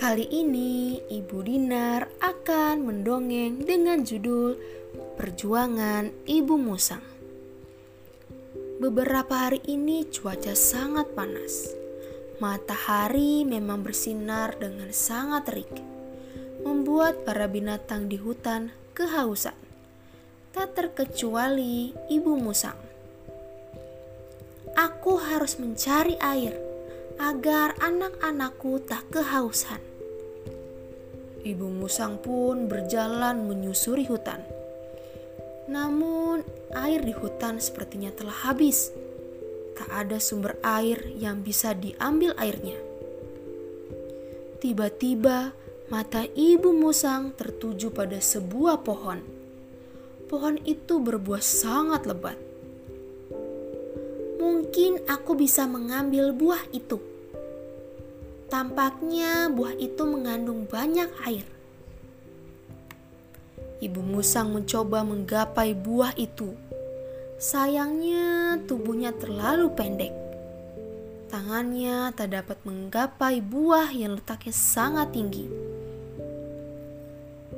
Kali ini Ibu Dinar akan mendongeng dengan judul Perjuangan Ibu Musang. Beberapa hari ini cuaca sangat panas. Matahari memang bersinar dengan sangat terik, membuat para binatang di hutan kehausan. Tak terkecuali Ibu Musang. Aku harus mencari air agar anak-anakku tak kehausan. Ibu Musang pun berjalan menyusuri hutan namun, air di hutan sepertinya telah habis. Tak ada sumber air yang bisa diambil airnya. Tiba-tiba, mata ibu musang tertuju pada sebuah pohon. Pohon itu berbuah sangat lebat. Mungkin aku bisa mengambil buah itu. Tampaknya buah itu mengandung banyak air. Ibu musang mencoba menggapai buah itu. Sayangnya, tubuhnya terlalu pendek. Tangannya tak dapat menggapai buah yang letaknya sangat tinggi.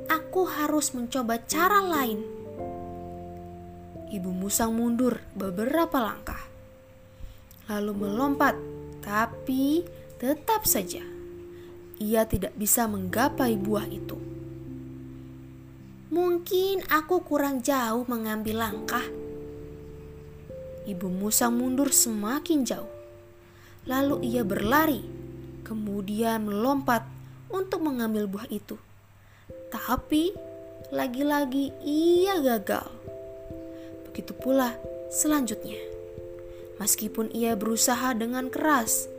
Aku harus mencoba cara lain. Ibu musang mundur beberapa langkah, lalu melompat, tapi tetap saja ia tidak bisa menggapai buah itu. Mungkin aku kurang jauh mengambil langkah. Ibu musang mundur semakin jauh. Lalu ia berlari, kemudian melompat untuk mengambil buah itu. Tapi lagi-lagi ia gagal. Begitu pula selanjutnya. Meskipun ia berusaha dengan keras,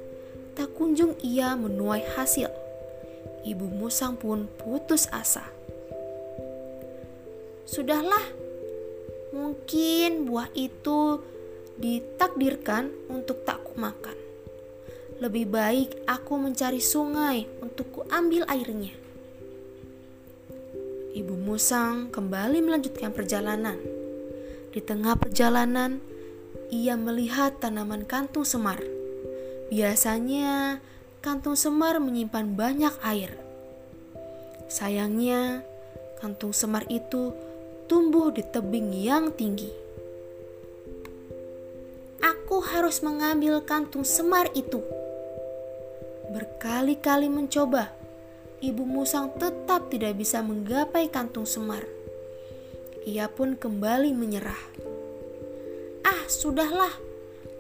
tak kunjung ia menuai hasil. Ibu musang pun putus asa. Sudahlah, mungkin buah itu ditakdirkan untuk tak kumakan. Lebih baik aku mencari sungai untuk kuambil airnya. Ibu musang kembali melanjutkan perjalanan. Di tengah perjalanan, ia melihat tanaman kantung semar. Biasanya, kantung semar menyimpan banyak air. Sayangnya, kantung semar itu tumbuh di tebing yang tinggi. Aku harus mengambil kantung semar itu. Berkali-kali mencoba, ibu musang tetap tidak bisa menggapai kantung semar. Ia pun kembali menyerah. Ah, sudahlah,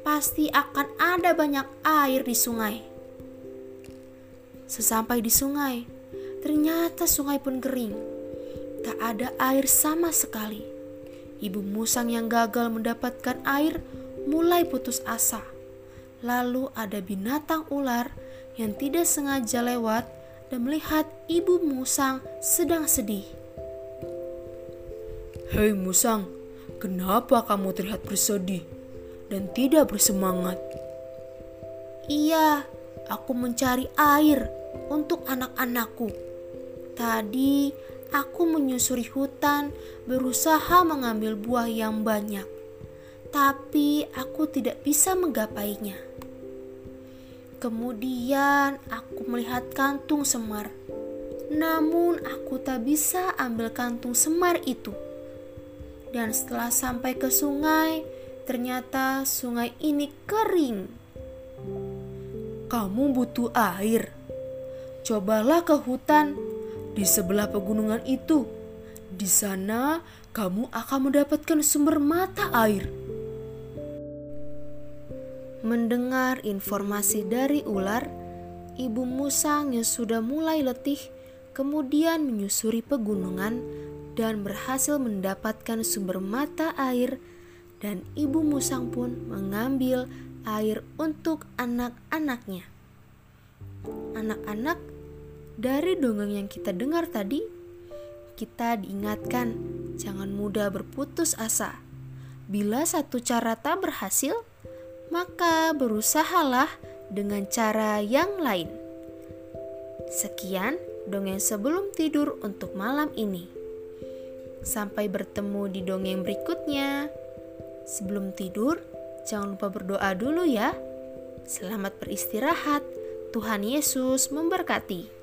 pasti akan ada banyak air di sungai. Sesampai di sungai, ternyata sungai pun kering tak ada air sama sekali. Ibu musang yang gagal mendapatkan air mulai putus asa. Lalu ada binatang ular yang tidak sengaja lewat dan melihat ibu musang sedang sedih. Hei musang, kenapa kamu terlihat bersedih dan tidak bersemangat? Iya, aku mencari air untuk anak-anakku. Tadi aku menyusuri hutan, berusaha mengambil buah yang banyak, tapi aku tidak bisa menggapainya. Kemudian aku melihat kantung semar, namun aku tak bisa ambil kantung semar itu. Dan setelah sampai ke sungai, ternyata sungai ini kering. Kamu butuh air. Cobalah ke hutan di sebelah pegunungan itu. Di sana kamu akan mendapatkan sumber mata air. Mendengar informasi dari ular, ibu musang yang sudah mulai letih kemudian menyusuri pegunungan dan berhasil mendapatkan sumber mata air dan ibu musang pun mengambil air untuk anak-anaknya. Anak-anak, dari dongeng yang kita dengar tadi, kita diingatkan jangan mudah berputus asa. Bila satu cara tak berhasil, maka berusahalah dengan cara yang lain. Sekian dongeng sebelum tidur untuk malam ini. Sampai bertemu di dongeng berikutnya. Sebelum tidur, jangan lupa berdoa dulu ya. Selamat beristirahat. Tuhan Yesus memberkati.